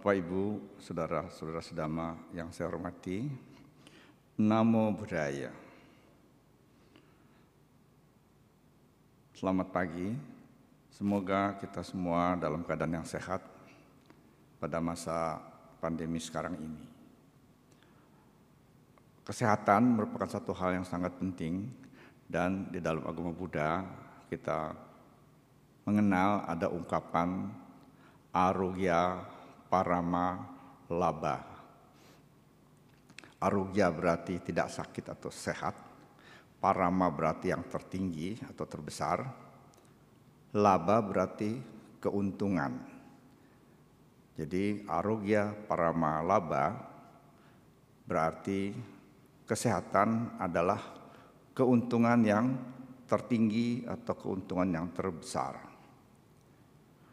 Bapak, Ibu, Saudara-saudara sedama yang saya hormati, Namo Buddhaya. Selamat pagi, semoga kita semua dalam keadaan yang sehat pada masa pandemi sekarang ini. Kesehatan merupakan satu hal yang sangat penting dan di dalam agama Buddha kita mengenal ada ungkapan arogya parama laba. Arogya berarti tidak sakit atau sehat. Parama berarti yang tertinggi atau terbesar. Laba berarti keuntungan. Jadi arogya parama laba berarti kesehatan adalah keuntungan yang tertinggi atau keuntungan yang terbesar.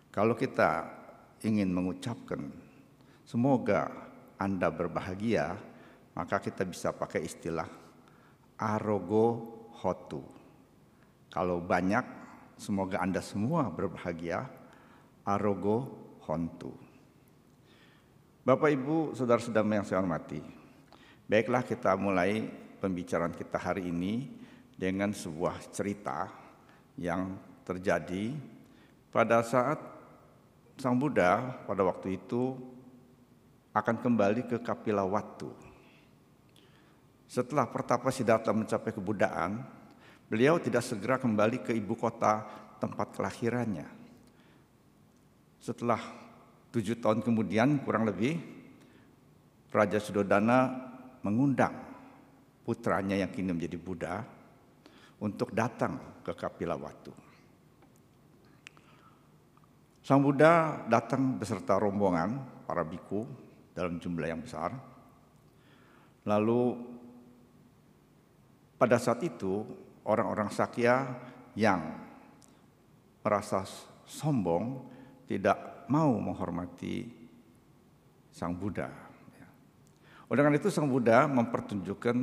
Kalau kita ingin mengucapkan semoga Anda berbahagia, maka kita bisa pakai istilah arogo hotu. Kalau banyak, semoga Anda semua berbahagia, arogo hontu. Bapak Ibu, saudara-saudara yang saya hormati, baiklah kita mulai pembicaraan kita hari ini dengan sebuah cerita yang terjadi pada saat Sang Buddha pada waktu itu akan kembali ke Kapilawatu. Setelah pertapa Siddhartha mencapai kebudaan, beliau tidak segera kembali ke ibu kota tempat kelahirannya. Setelah tujuh tahun kemudian kurang lebih, Raja Sudodana mengundang putranya yang kini menjadi Buddha untuk datang ke Kapilawatu. Sang Buddha datang beserta rombongan para biku dalam jumlah yang besar. Lalu pada saat itu orang-orang Sakya yang merasa sombong tidak mau menghormati Sang Buddha. Oleh karena itu Sang Buddha mempertunjukkan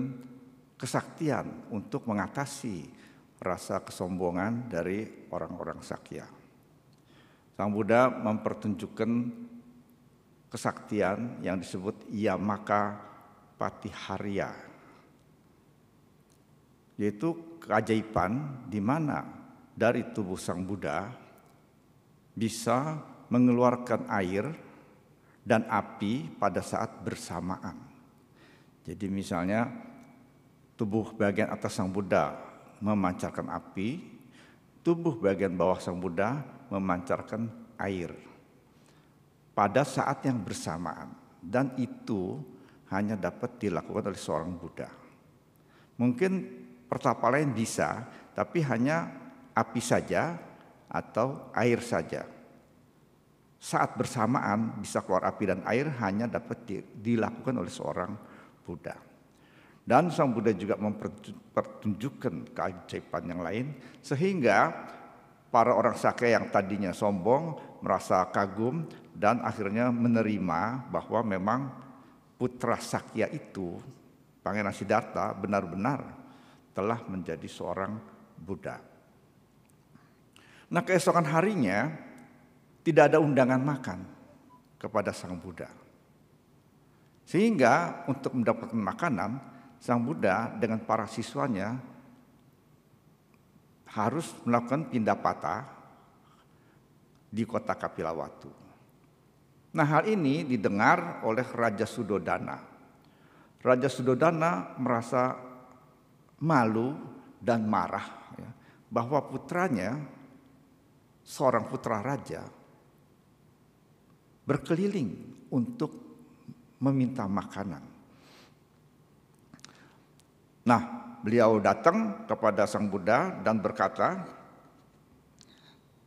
kesaktian untuk mengatasi rasa kesombongan dari orang-orang Sakya. Sang Buddha mempertunjukkan kesaktian yang disebut Yamaka Patiharya. Yaitu keajaiban di mana dari tubuh Sang Buddha bisa mengeluarkan air dan api pada saat bersamaan. Jadi misalnya tubuh bagian atas Sang Buddha memancarkan api, tubuh bagian bawah Sang Buddha memancarkan air pada saat yang bersamaan dan itu hanya dapat dilakukan oleh seorang Buddha. Mungkin pertapa lain bisa, tapi hanya api saja atau air saja. Saat bersamaan bisa keluar api dan air hanya dapat dilakukan oleh seorang Buddha. Dan Sang Buddha juga mempertunjukkan keajaiban yang lain sehingga para orang Sakya yang tadinya sombong merasa kagum dan akhirnya menerima bahwa memang putra Sakya itu Pangeran Siddhartha benar-benar telah menjadi seorang Buddha. Nah keesokan harinya tidak ada undangan makan kepada Sang Buddha. Sehingga untuk mendapatkan makanan, Sang Buddha dengan para siswanya harus melakukan pindah patah di kota Kapilawatu. Nah hal ini didengar oleh Raja Sudodana. Raja Sudodana merasa malu dan marah ya, bahwa putranya, seorang putra raja, berkeliling untuk meminta makanan. Nah, beliau datang kepada Sang Buddha dan berkata,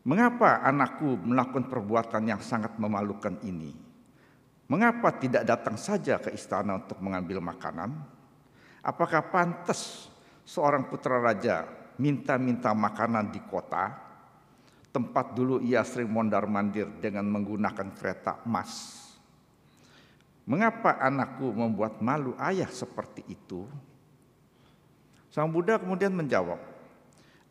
"Mengapa anakku melakukan perbuatan yang sangat memalukan ini? Mengapa tidak datang saja ke istana untuk mengambil makanan? Apakah pantas seorang putra raja minta-minta makanan di kota, tempat dulu ia sering mondar-mandir dengan menggunakan kereta emas?" Mengapa anakku membuat malu ayah seperti itu? Sang Buddha kemudian menjawab,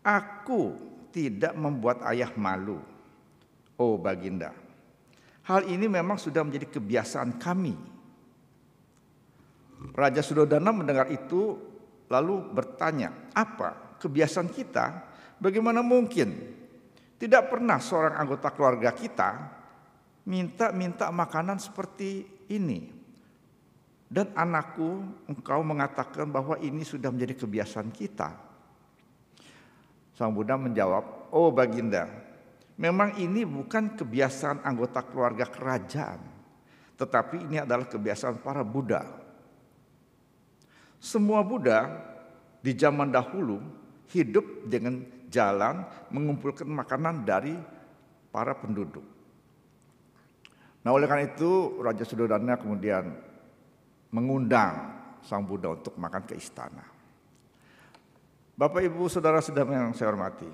Aku tidak membuat ayah malu, oh baginda. Hal ini memang sudah menjadi kebiasaan kami. Raja Sudodana mendengar itu lalu bertanya, "Apa kebiasaan kita? Bagaimana mungkin tidak pernah seorang anggota keluarga kita minta-minta makanan seperti ini?" Dan anakku, engkau mengatakan bahwa ini sudah menjadi kebiasaan kita. Sang Buddha menjawab, "Oh Baginda, Memang ini bukan kebiasaan anggota keluarga kerajaan, tetapi ini adalah kebiasaan para Buddha. Semua Buddha di zaman dahulu hidup dengan jalan mengumpulkan makanan dari para penduduk. Nah oleh karena itu Raja Sudodana kemudian mengundang Sang Buddha untuk makan ke istana. Bapak Ibu Saudara saudara yang saya hormati,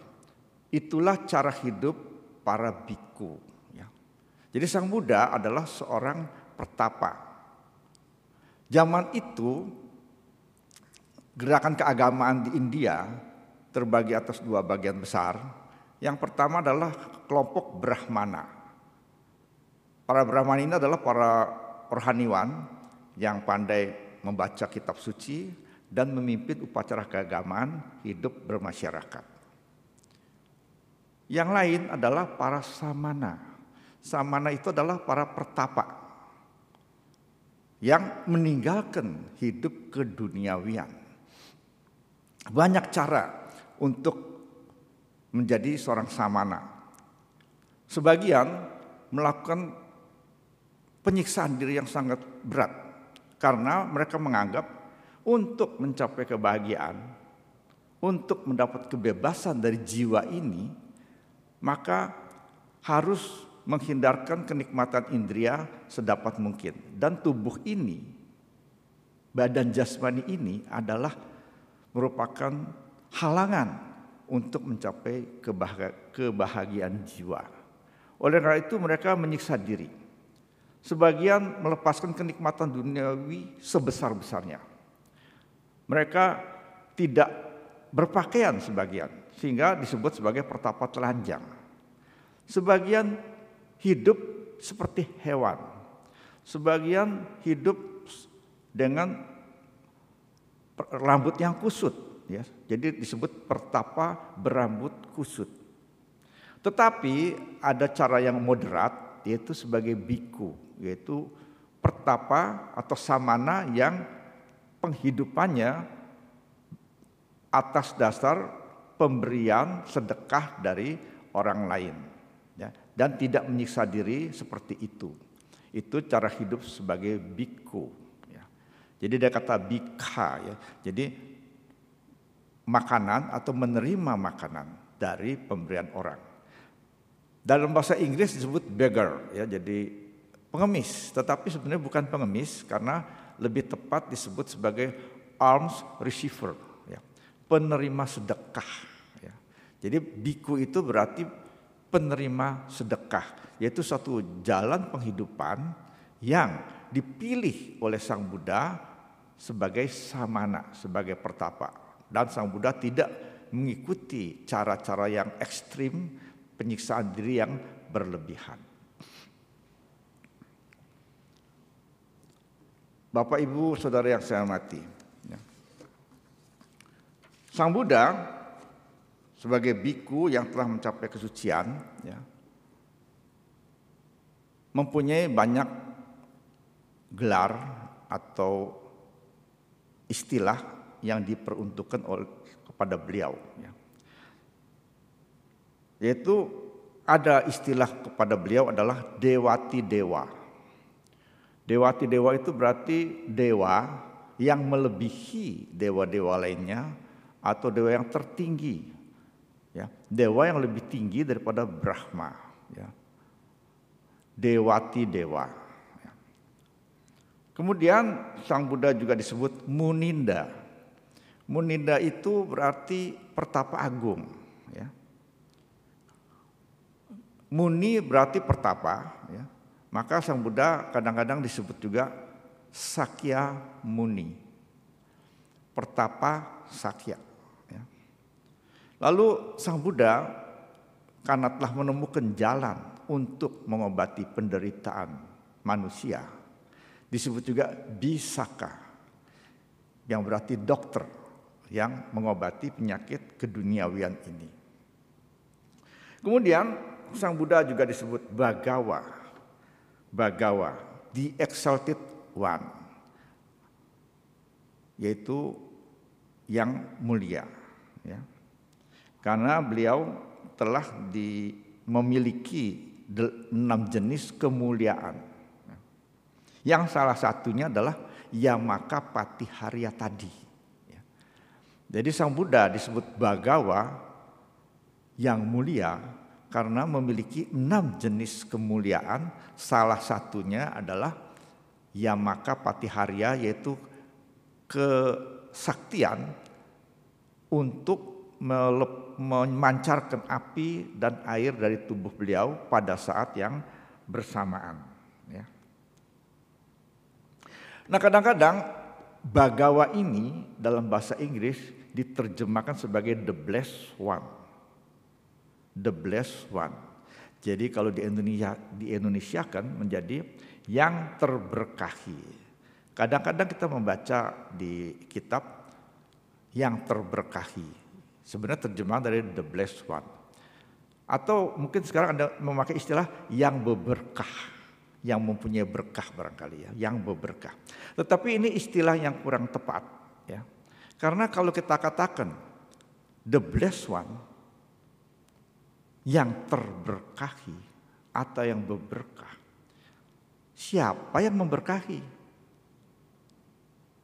itulah cara hidup para biku. Ya. Jadi Sang Buddha adalah seorang pertapa. Zaman itu gerakan keagamaan di India terbagi atas dua bagian besar. Yang pertama adalah kelompok Brahmana. Para Brahmana ini adalah para rohaniwan yang pandai membaca kitab suci dan memimpin upacara keagamaan hidup bermasyarakat. Yang lain adalah para samana. Samana itu adalah para pertapa yang meninggalkan hidup keduniawian. Banyak cara untuk menjadi seorang samana. Sebagian melakukan penyiksaan diri yang sangat berat karena mereka menganggap untuk mencapai kebahagiaan, untuk mendapat kebebasan dari jiwa ini, maka harus menghindarkan kenikmatan indria sedapat mungkin. Dan tubuh ini, badan jasmani ini adalah merupakan halangan untuk mencapai kebahagiaan jiwa. Oleh karena itu mereka menyiksa diri. Sebagian melepaskan kenikmatan duniawi sebesar-besarnya. Mereka tidak berpakaian sebagian sehingga disebut sebagai pertapa telanjang. Sebagian hidup seperti hewan. Sebagian hidup dengan rambut yang kusut ya. Jadi disebut pertapa berambut kusut. Tetapi ada cara yang moderat yaitu sebagai biku yaitu pertapa atau samana yang penghidupannya atas dasar pemberian sedekah dari orang lain ya, dan tidak menyiksa diri seperti itu. Itu cara hidup sebagai biku. Ya. Jadi dia kata bika ya. Jadi makanan atau menerima makanan dari pemberian orang. Dalam bahasa Inggris disebut beggar ya. Jadi pengemis, tetapi sebenarnya bukan pengemis karena lebih tepat disebut sebagai alms receiver ya. Penerima sedekah jadi biku itu berarti penerima sedekah, yaitu suatu jalan penghidupan yang dipilih oleh Sang Buddha sebagai samana, sebagai pertapa. Dan Sang Buddha tidak mengikuti cara-cara yang ekstrim, penyiksaan diri yang berlebihan. Bapak Ibu Saudara yang saya hormati. Ya. Sang Buddha sebagai biku yang telah mencapai kesucian ya, mempunyai banyak gelar atau istilah yang diperuntukkan oleh kepada beliau ya. Yaitu ada istilah kepada beliau adalah dewati dewa. Dewati dewa itu berarti dewa yang melebihi dewa-dewa lainnya atau dewa yang tertinggi ya. Dewa yang lebih tinggi daripada Brahma ya. Dewati dewa ya. kemudian sang Buddha juga disebut Muninda. Muninda itu berarti pertapa agung ya Muni berarti pertapa ya. Maka sang Buddha kadang-kadang disebut juga Sakya Muni. Pertapa Sakya Lalu Sang Buddha karena telah menemukan jalan untuk mengobati penderitaan manusia disebut juga bisaka yang berarti dokter yang mengobati penyakit keduniawian ini. Kemudian Sang Buddha juga disebut Bagawa. Bagawa, the exalted one. Yaitu yang mulia, ya. Karena beliau telah di, memiliki enam jenis kemuliaan yang salah satunya adalah Yamaka Patiharya tadi. Ya. Jadi Sang Buddha disebut Bagawa yang mulia karena memiliki enam jenis kemuliaan. Salah satunya adalah Yamaka Patiharya yaitu kesaktian untuk memancarkan api dan air dari tubuh beliau pada saat yang bersamaan. Nah kadang-kadang bagawa ini dalam bahasa Inggris diterjemahkan sebagai the blessed one. The blessed one. Jadi kalau di Indonesia di Indonesia kan menjadi yang terberkahi. Kadang-kadang kita membaca di kitab yang terberkahi. Sebenarnya terjemahan dari the blessed one. Atau mungkin sekarang Anda memakai istilah yang berberkah yang mempunyai berkah barangkali ya, yang berberkah. Tetapi ini istilah yang kurang tepat ya. Karena kalau kita katakan the blessed one yang terberkahi atau yang berberkah. Siapa yang memberkahi?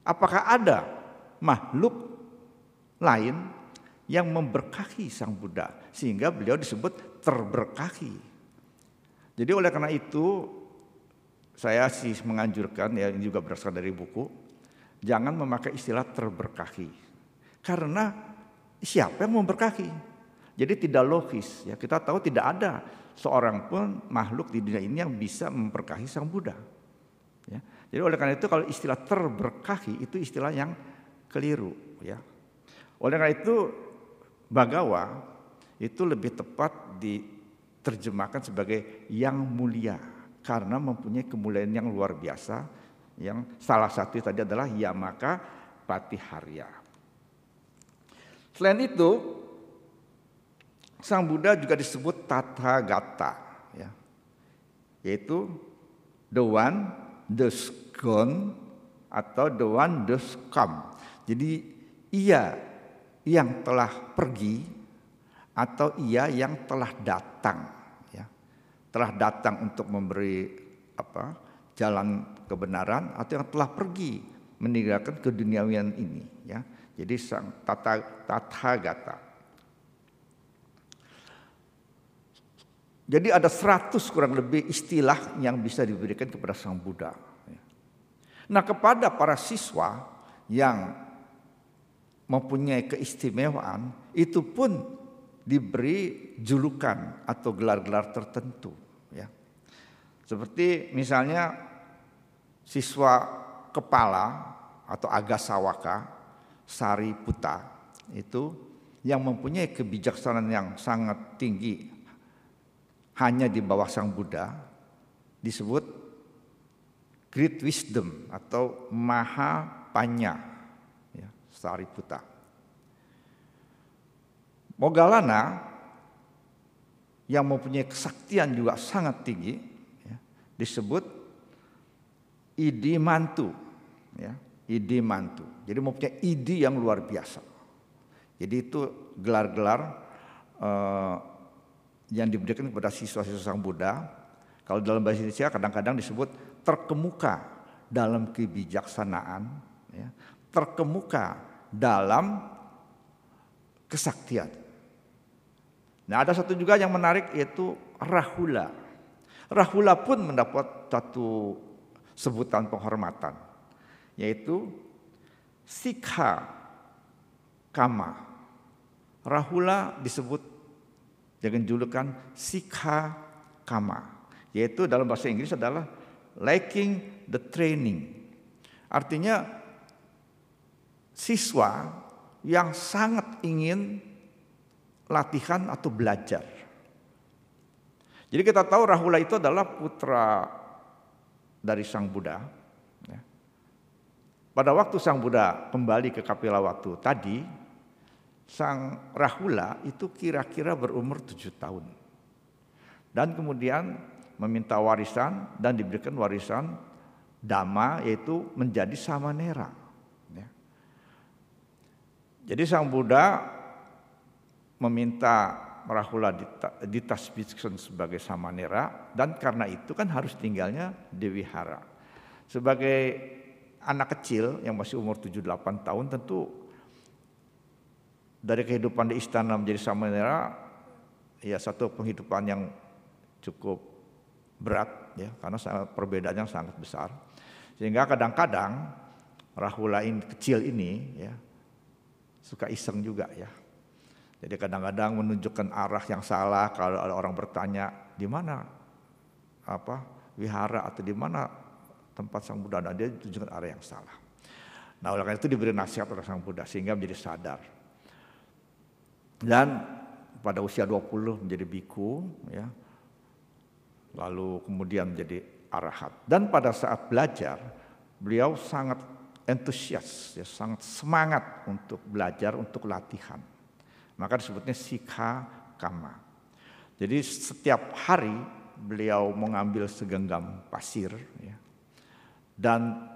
Apakah ada makhluk lain yang memberkahi Sang Buddha sehingga beliau disebut terberkahi? Jadi oleh karena itu saya sih menganjurkan ya ini juga berasal dari buku jangan memakai istilah terberkahi karena siapa yang memberkahi jadi tidak logis ya. Kita tahu tidak ada seorang pun makhluk di dunia ini yang bisa memberkahi sang Buddha ya. Jadi oleh karena itu kalau istilah terberkahi itu istilah yang keliru ya. Oleh karena itu bagawa itu lebih tepat diterjemahkan sebagai yang mulia karena mempunyai kemuliaan yang luar biasa yang salah satu tadi adalah Yamaka Patiharya. Selain itu, Sang Buddha juga disebut Tathagata, ya. yaitu the one, the gone, atau the one, the come. Jadi ia yang telah pergi atau ia yang telah datang telah datang untuk memberi apa jalan kebenaran atau yang telah pergi meninggalkan keduniawian ini ya jadi sang tata tathagata jadi ada seratus kurang lebih istilah yang bisa diberikan kepada sang Buddha nah kepada para siswa yang mempunyai keistimewaan itu pun diberi julukan atau gelar-gelar tertentu ya. Seperti misalnya siswa kepala atau agasawaka sari puta itu yang mempunyai kebijaksanaan yang sangat tinggi hanya di bawah sang Buddha disebut great wisdom atau maha panya ya, puta. Mogalana yang mempunyai kesaktian juga sangat tinggi ya, disebut idi mantu ya, idi mantu. Jadi mempunyai idi yang luar biasa. Jadi itu gelar-gelar uh, yang diberikan kepada siswa-siswa Sang Buddha. Kalau dalam bahasa Indonesia kadang-kadang disebut terkemuka dalam kebijaksanaan, ya, terkemuka dalam kesaktian. Nah ada satu juga yang menarik yaitu Rahula. Rahula pun mendapat satu sebutan penghormatan yaitu Sikha Kama. Rahula disebut dengan julukan Sikha Kama yaitu dalam bahasa Inggris adalah lacking the training. Artinya siswa yang sangat ingin latihan atau belajar. Jadi kita tahu Rahula itu adalah putra dari Sang Buddha. Ya. Pada waktu Sang Buddha kembali ke Kapilawatu tadi, Sang Rahula itu kira-kira berumur tujuh tahun. Dan kemudian meminta warisan dan diberikan warisan dama yaitu menjadi samanera. Ya. Jadi Sang Buddha meminta Rahula ditasbihkan sebagai samanera dan karena itu kan harus tinggalnya di wihara. Sebagai anak kecil yang masih umur 7-8 tahun tentu dari kehidupan di istana menjadi samanera ya satu penghidupan yang cukup berat ya karena perbedaannya sangat besar. Sehingga kadang-kadang Rahula ini kecil ini ya suka iseng juga ya jadi kadang-kadang menunjukkan arah yang salah kalau ada orang bertanya di mana apa wihara atau di mana tempat sang Buddha, nah, dia tunjukkan arah yang salah. Nah oleh karena itu diberi nasihat oleh sang Buddha sehingga menjadi sadar. Dan pada usia 20 menjadi biku ya. Lalu kemudian menjadi arahat. Dan pada saat belajar beliau sangat entusias, ya, sangat semangat untuk belajar, untuk latihan. Maka disebutnya sikha kama. Jadi setiap hari beliau mengambil segenggam pasir ya, dan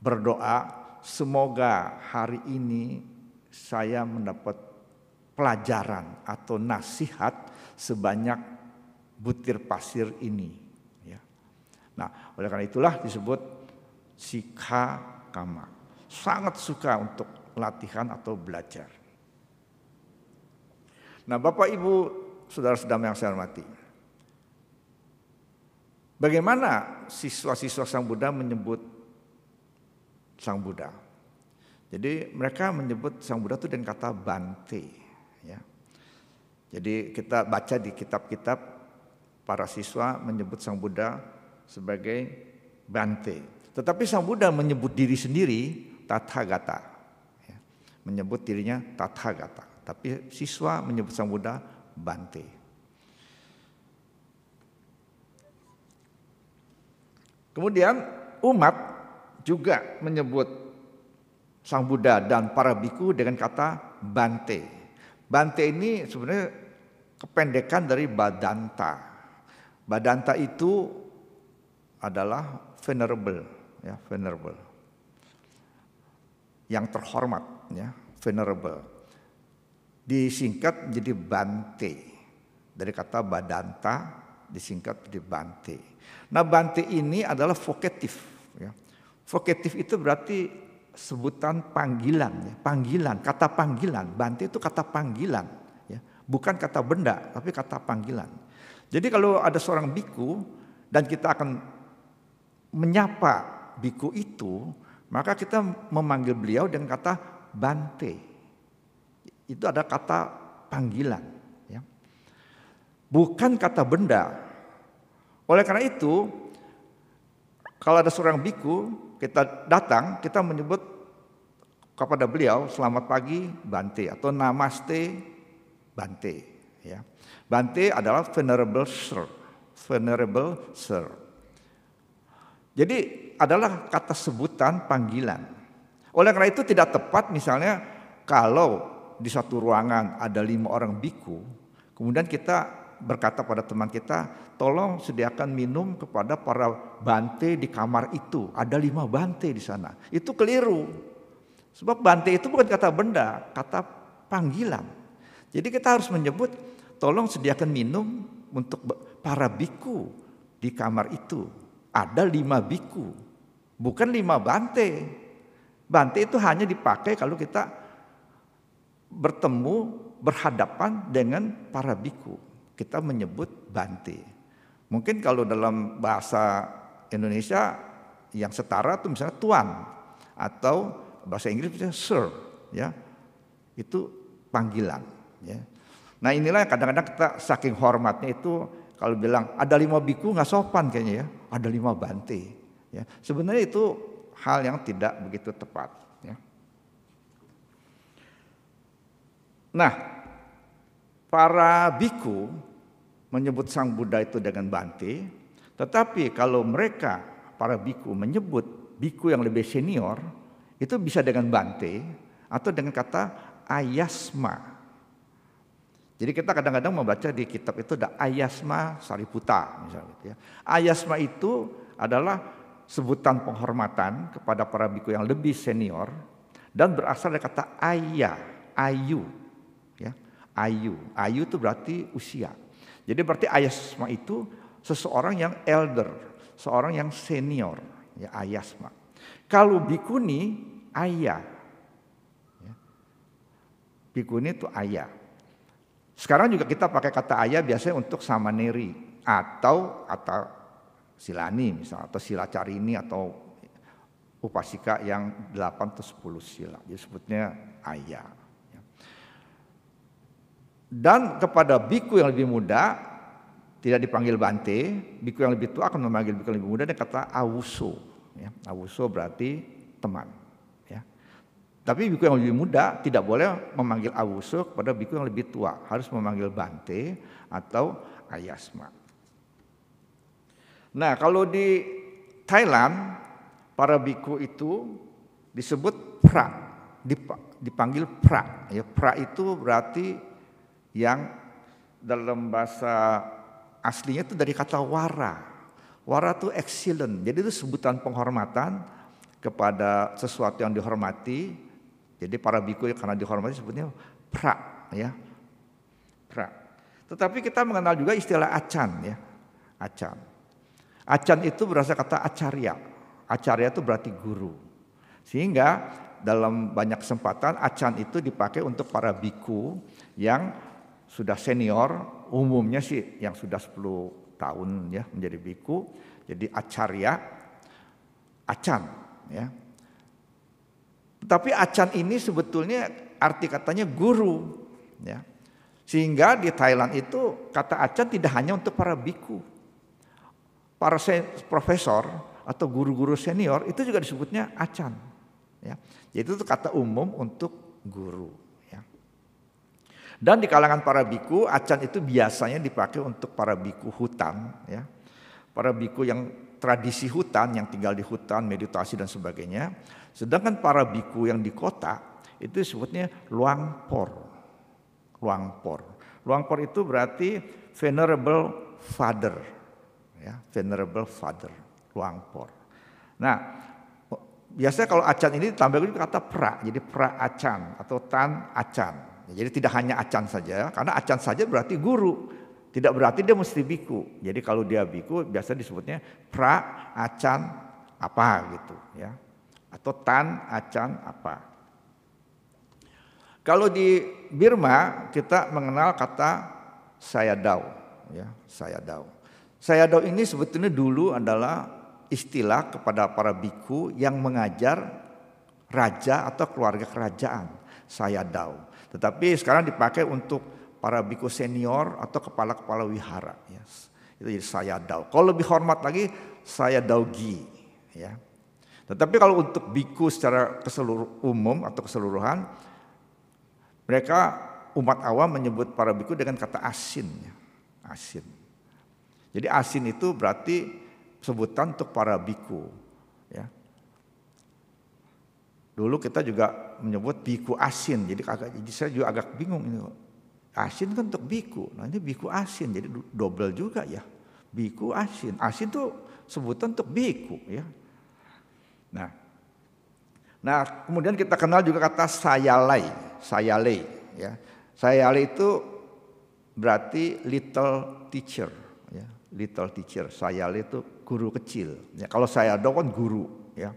berdoa semoga hari ini saya mendapat pelajaran atau nasihat sebanyak butir pasir ini. Ya. Nah, oleh karena itulah disebut sikha kama. Sangat suka untuk latihan atau belajar. Nah Bapak Ibu saudara-saudara yang saya hormati. Bagaimana siswa-siswa Sang Buddha menyebut Sang Buddha? Jadi mereka menyebut Sang Buddha itu dengan kata Bante. Jadi kita baca di kitab-kitab para siswa menyebut Sang Buddha sebagai Bante. Tetapi Sang Buddha menyebut diri sendiri Tathagata. Ya. Menyebut dirinya Tathagata. Tapi siswa menyebut Sang Buddha Bante. Kemudian umat juga menyebut Sang Buddha dan para biku dengan kata Bante. Bante ini sebenarnya kependekan dari Badanta. Badanta itu adalah venerable, ya, venerable. Yang terhormat, ya, venerable disingkat menjadi Bante. Dari kata Badanta disingkat menjadi Bante. Nah Bante ini adalah vokatif. Ya. Vokatif itu berarti sebutan panggilan, ya. panggilan, kata panggilan. Bante itu kata panggilan, ya. bukan kata benda, tapi kata panggilan. Jadi kalau ada seorang biku dan kita akan menyapa biku itu, maka kita memanggil beliau dengan kata Bante itu ada kata panggilan. Ya. Bukan kata benda. Oleh karena itu, kalau ada seorang biku, kita datang, kita menyebut kepada beliau, selamat pagi Bante atau namaste Bante. Ya. Bante adalah venerable sir, venerable sir. Jadi adalah kata sebutan panggilan. Oleh karena itu tidak tepat misalnya kalau di satu ruangan ada lima orang biku, kemudian kita berkata pada teman kita, tolong sediakan minum kepada para bante di kamar itu. Ada lima bante di sana. Itu keliru. Sebab bante itu bukan kata benda, kata panggilan. Jadi kita harus menyebut, tolong sediakan minum untuk para biku di kamar itu. Ada lima biku, bukan lima bante. Bante itu hanya dipakai kalau kita bertemu berhadapan dengan para biku. Kita menyebut bante. Mungkin kalau dalam bahasa Indonesia yang setara itu misalnya tuan atau bahasa Inggris misalnya sir ya. Itu panggilan ya. Nah inilah kadang-kadang kita saking hormatnya itu kalau bilang ada lima biku nggak sopan kayaknya ya, ada lima bante. Ya, sebenarnya itu hal yang tidak begitu tepat. Nah, para biku menyebut sang Buddha itu dengan Bante, tetapi kalau mereka para biku menyebut biku yang lebih senior itu bisa dengan Bante atau dengan kata ayasma. Jadi kita kadang-kadang membaca di kitab itu ada ayasma sariputa misalnya. Gitu ya. Ayasma itu adalah sebutan penghormatan kepada para biku yang lebih senior dan berasal dari kata ayah, ayu. Ya, ayu. Ayu itu berarti usia. Jadi berarti ayasma itu seseorang yang elder, seorang yang senior, ya ayasma. Kalau bikuni ayah. Ya. Bikuni itu ayah. Sekarang juga kita pakai kata ayah biasanya untuk samaneri atau atau silani misalnya atau sila carini atau upasika yang 8 atau 10 sila. Jadi sebutnya ayah. Dan kepada biku yang lebih muda tidak dipanggil bante, biku yang lebih tua akan memanggil biku yang lebih muda dengan kata awuso. Ya, awuso berarti teman. Tapi biku yang lebih muda tidak boleh memanggil awuso kepada biku yang lebih tua, harus memanggil bante atau ayasma. Nah, kalau di Thailand para biku itu disebut pra, dipanggil pra. Ya, pra itu berarti yang dalam bahasa aslinya itu dari kata wara. Wara itu excellent. Jadi itu sebutan penghormatan kepada sesuatu yang dihormati jadi para biku karena dihormati sebutnya pra ya. Pra. Tetapi kita mengenal juga istilah acan ya. Acan. Acan itu berasal kata acarya. Acarya itu berarti guru. Sehingga dalam banyak kesempatan acan itu dipakai untuk para biku yang sudah senior, umumnya sih yang sudah 10 tahun ya menjadi biku. Jadi acarya, acan ya. Tapi acan ini sebetulnya arti katanya guru. Ya. Sehingga di Thailand itu kata acan tidak hanya untuk para biku. Para profesor atau guru-guru senior itu juga disebutnya acan. Ya. Jadi itu kata umum untuk guru. Dan di kalangan para biku, acan itu biasanya dipakai untuk para biku hutan. Ya. Para biku yang tradisi hutan, yang tinggal di hutan, meditasi dan sebagainya. Sedangkan para biku yang di kota itu sebutnya luangpor. Luangpor. Luangpor itu berarti venerable father. Ya, venerable father. Luangpor. Nah, biasanya kalau acan ini ditambah kata pra, jadi pra acan atau tan acan. Jadi tidak hanya acan saja, karena acan saja berarti guru. Tidak berarti dia mesti biku. Jadi kalau dia biku biasa disebutnya pra acan apa gitu ya atau tan acan apa. Kalau di Birma kita mengenal kata sayadau ya, sayadau. Sayadau ini sebetulnya dulu adalah istilah kepada para biku yang mengajar raja atau keluarga kerajaan, sayadau. Tetapi sekarang dipakai untuk para biku senior atau kepala-kepala wihara ya. Itu jadi sayadau. Kalau lebih hormat lagi sayadaugi ya. Tetapi kalau untuk biku secara ke seluruh umum atau keseluruhan, mereka umat awam menyebut para biku dengan kata asin. Ya. Asin. Jadi asin itu berarti sebutan untuk para biku. Ya. Dulu kita juga menyebut biku asin. Jadi agak, saya juga agak bingung ini. Asin kan untuk biku. Nah ini biku asin. Jadi double juga ya. Biku asin. Asin itu sebutan untuk biku ya. Nah, nah kemudian kita kenal juga kata sayalai, sayalei. Ya. Sayalei itu berarti little teacher, ya. little teacher. Sayalei itu guru kecil. Ya, kalau saya kan guru, ya,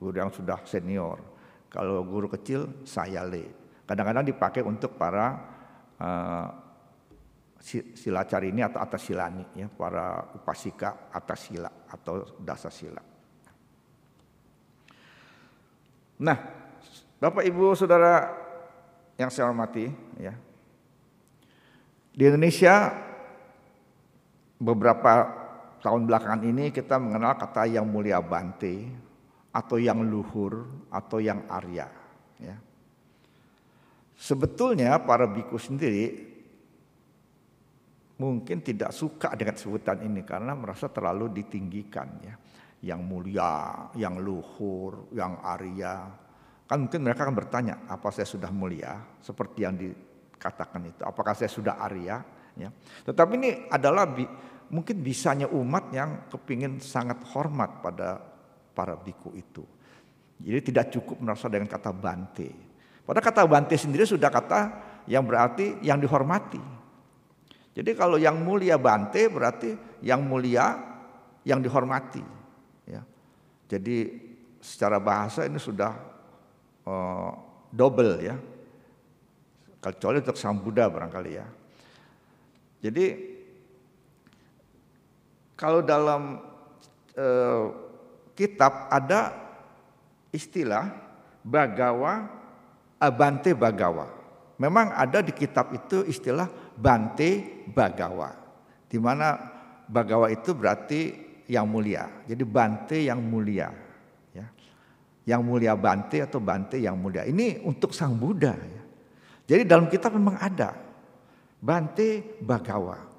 guru yang sudah senior. Kalau guru kecil sayalei. Kadang-kadang dipakai untuk para uh, silacari ini atau atas silani, ya, para upasika atas sila atau dasa sila. Nah, Bapak Ibu Saudara yang saya hormati, ya. Di Indonesia beberapa tahun belakangan ini kita mengenal kata yang mulia bante atau yang luhur atau yang Arya, ya. Sebetulnya para biku sendiri mungkin tidak suka dengan sebutan ini karena merasa terlalu ditinggikan ya. Yang mulia, yang luhur, yang Arya. Kan mungkin mereka akan bertanya, apa saya sudah mulia seperti yang dikatakan itu? Apakah saya sudah Arya? Ya. Tetapi ini adalah bi mungkin bisanya umat yang kepingin sangat hormat pada para biku itu. Jadi tidak cukup merasa dengan kata bante. Pada kata bante sendiri sudah kata yang berarti yang dihormati. Jadi kalau yang mulia bante berarti yang mulia yang dihormati. Ya. Jadi secara bahasa ini sudah uh, double ya. Kecuali untuk sang Buddha barangkali ya. Jadi kalau dalam uh, kitab ada istilah bagawa abante bagawa. Memang ada di kitab itu istilah bante bagawa. Di mana bagawa itu berarti yang mulia. Jadi bante yang mulia. Ya. Yang mulia bante atau bante yang mulia. Ini untuk sang Buddha. Ya. Jadi dalam kitab memang ada bante bagawa.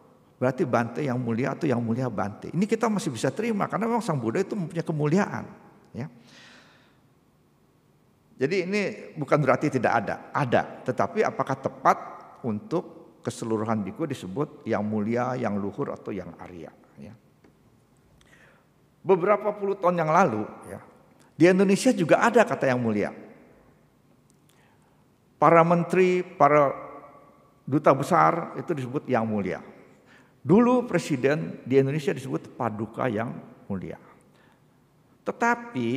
Berarti Bante yang mulia atau yang mulia Bante. Ini kita masih bisa terima karena memang Sang Buddha itu mempunyai kemuliaan. Ya. Jadi ini bukan berarti tidak ada, ada. Tetapi apakah tepat untuk keseluruhan biku disebut yang mulia, yang luhur atau yang Arya? Ya. Beberapa puluh tahun yang lalu, ya, di Indonesia juga ada kata yang mulia. Para menteri, para duta besar itu disebut yang mulia. Dulu presiden di Indonesia disebut paduka yang mulia. Tetapi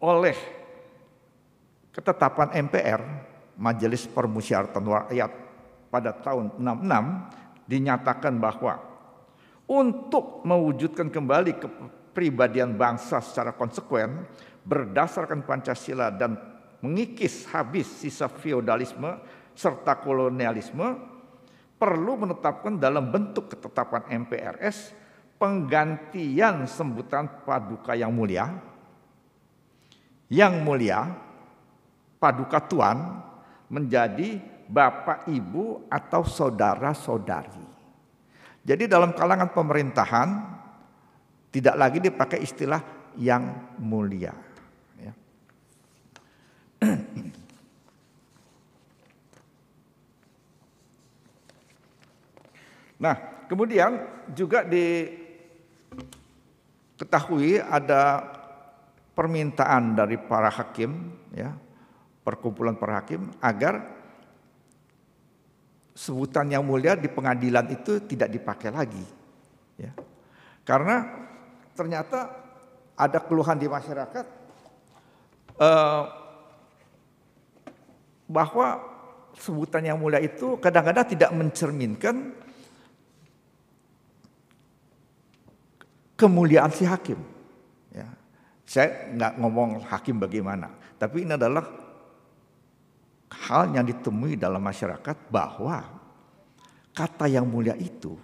oleh ketetapan MPR, Majelis Permusyawaratan Rakyat pada tahun 66 dinyatakan bahwa untuk mewujudkan kembali kepribadian bangsa secara konsekuen berdasarkan Pancasila dan mengikis habis sisa feodalisme serta kolonialisme perlu menetapkan dalam bentuk ketetapan MPRS penggantian sebutan paduka yang mulia, yang mulia, paduka tuan menjadi bapak ibu atau saudara saudari. Jadi dalam kalangan pemerintahan tidak lagi dipakai istilah yang mulia. Ya. Nah, kemudian juga diketahui ada permintaan dari para hakim, ya, perkumpulan para hakim agar sebutan yang mulia di pengadilan itu tidak dipakai lagi, ya. Karena ternyata ada keluhan di masyarakat eh, bahwa sebutan yang mulia itu kadang-kadang tidak mencerminkan kemuliaan si hakim. Ya. Saya nggak ngomong hakim bagaimana, tapi ini adalah hal yang ditemui dalam masyarakat bahwa kata yang mulia itu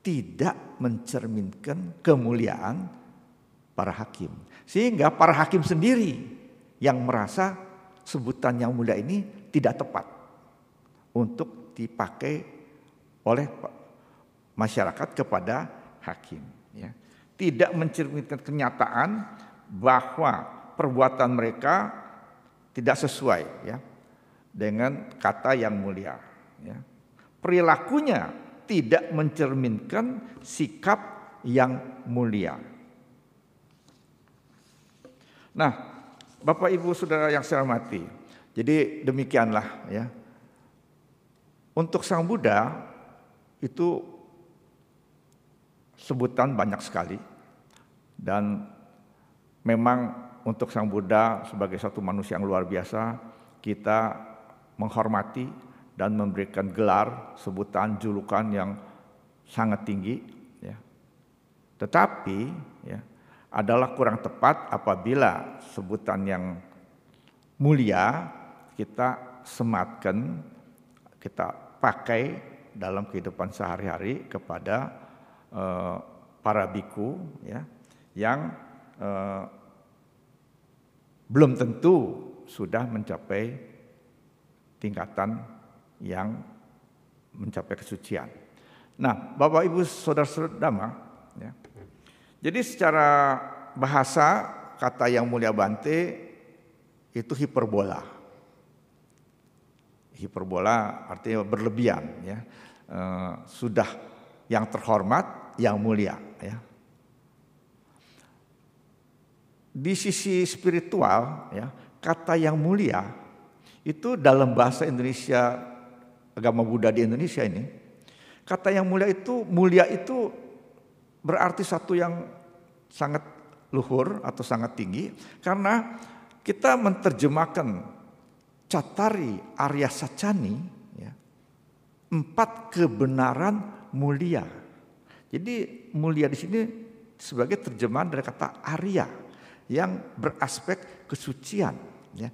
tidak mencerminkan kemuliaan para hakim. Sehingga para hakim sendiri yang merasa sebutan yang mulia ini tidak tepat untuk dipakai oleh masyarakat kepada hakim. Ya tidak mencerminkan kenyataan bahwa perbuatan mereka tidak sesuai ya dengan kata yang mulia ya. Perilakunya tidak mencerminkan sikap yang mulia. Nah, Bapak Ibu Saudara yang saya hormati, jadi demikianlah ya. Untuk Sang Buddha itu sebutan banyak sekali dan memang untuk Sang Buddha sebagai satu manusia yang luar biasa kita menghormati dan memberikan gelar sebutan julukan yang sangat tinggi ya. Tetapi ya adalah kurang tepat apabila sebutan yang mulia kita sematkan kita pakai dalam kehidupan sehari-hari kepada Eh, para biku ya yang uh, belum tentu sudah mencapai tingkatan yang mencapai kesucian. Nah, Bapak Ibu Saudara-saudara, ya. Jadi secara bahasa kata yang mulia Bante itu hiperbola. Hiperbola artinya berlebihan ya. E, sudah yang terhormat, yang mulia ya. Di sisi spiritual ya, kata yang mulia itu dalam bahasa Indonesia agama Buddha di Indonesia ini kata yang mulia itu mulia itu berarti satu yang sangat luhur atau sangat tinggi karena kita menerjemahkan Catari Arya Sacani ya, empat kebenaran mulia. Jadi mulia di sini sebagai terjemahan dari kata Arya yang beraspek kesucian. Ya.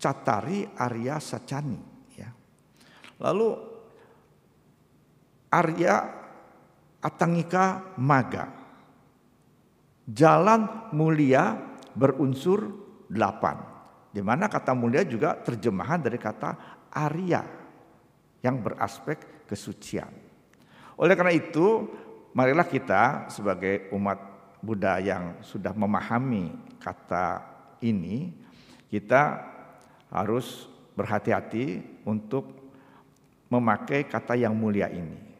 Catari Arya Sacani. Ya. Lalu Arya Atangika Maga. Jalan mulia berunsur delapan. Di mana kata mulia juga terjemahan dari kata Arya yang beraspek kesucian. Oleh karena itu, marilah kita sebagai umat Buddha yang sudah memahami kata ini, kita harus berhati-hati untuk memakai kata yang mulia ini.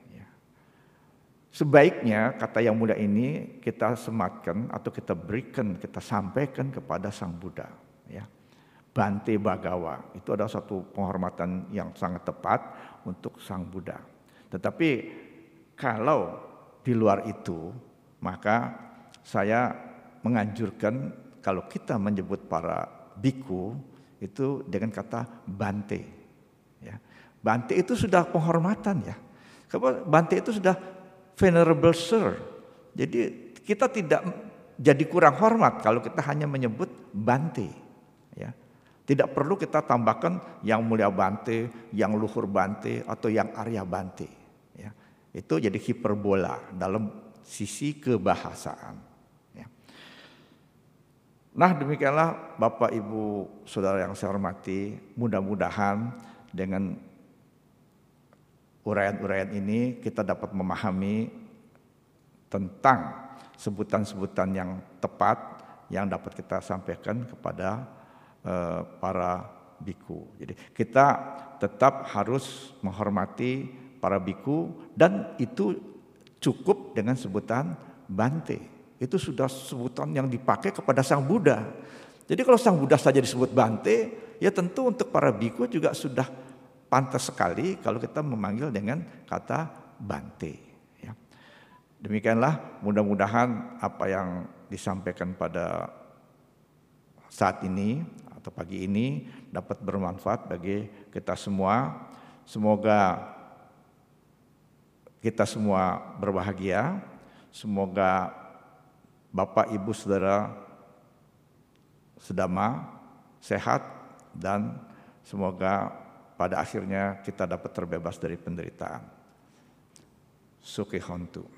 Sebaiknya kata yang mulia ini kita sematkan atau kita berikan, kita sampaikan kepada Sang Buddha. Ya. Bante Bagawa itu adalah satu penghormatan yang sangat tepat untuk Sang Buddha. Tetapi kalau di luar itu, maka saya menganjurkan kalau kita menyebut para biku itu dengan kata Bante. Ya. Bante itu sudah penghormatan ya. Bante itu sudah venerable sir. Jadi kita tidak jadi kurang hormat kalau kita hanya menyebut Bante. Ya. Tidak perlu kita tambahkan yang mulia Bante, yang luhur Bante, atau yang Arya Bante. Itu jadi hiperbola dalam sisi kebahasaan. Ya. Nah demikianlah Bapak Ibu Saudara yang saya hormati, mudah-mudahan dengan uraian-uraian ini kita dapat memahami tentang sebutan-sebutan yang tepat yang dapat kita sampaikan kepada uh, para biku. Jadi kita tetap harus menghormati para biku dan itu cukup dengan sebutan bante. Itu sudah sebutan yang dipakai kepada Sang Buddha. Jadi kalau Sang Buddha saja disebut bante, ya tentu untuk para biku juga sudah pantas sekali kalau kita memanggil dengan kata bante. Ya. Demikianlah mudah-mudahan apa yang disampaikan pada saat ini atau pagi ini dapat bermanfaat bagi kita semua. Semoga kita semua berbahagia. Semoga Bapak, Ibu, Saudara sedama, sehat dan semoga pada akhirnya kita dapat terbebas dari penderitaan. Suki Hontu.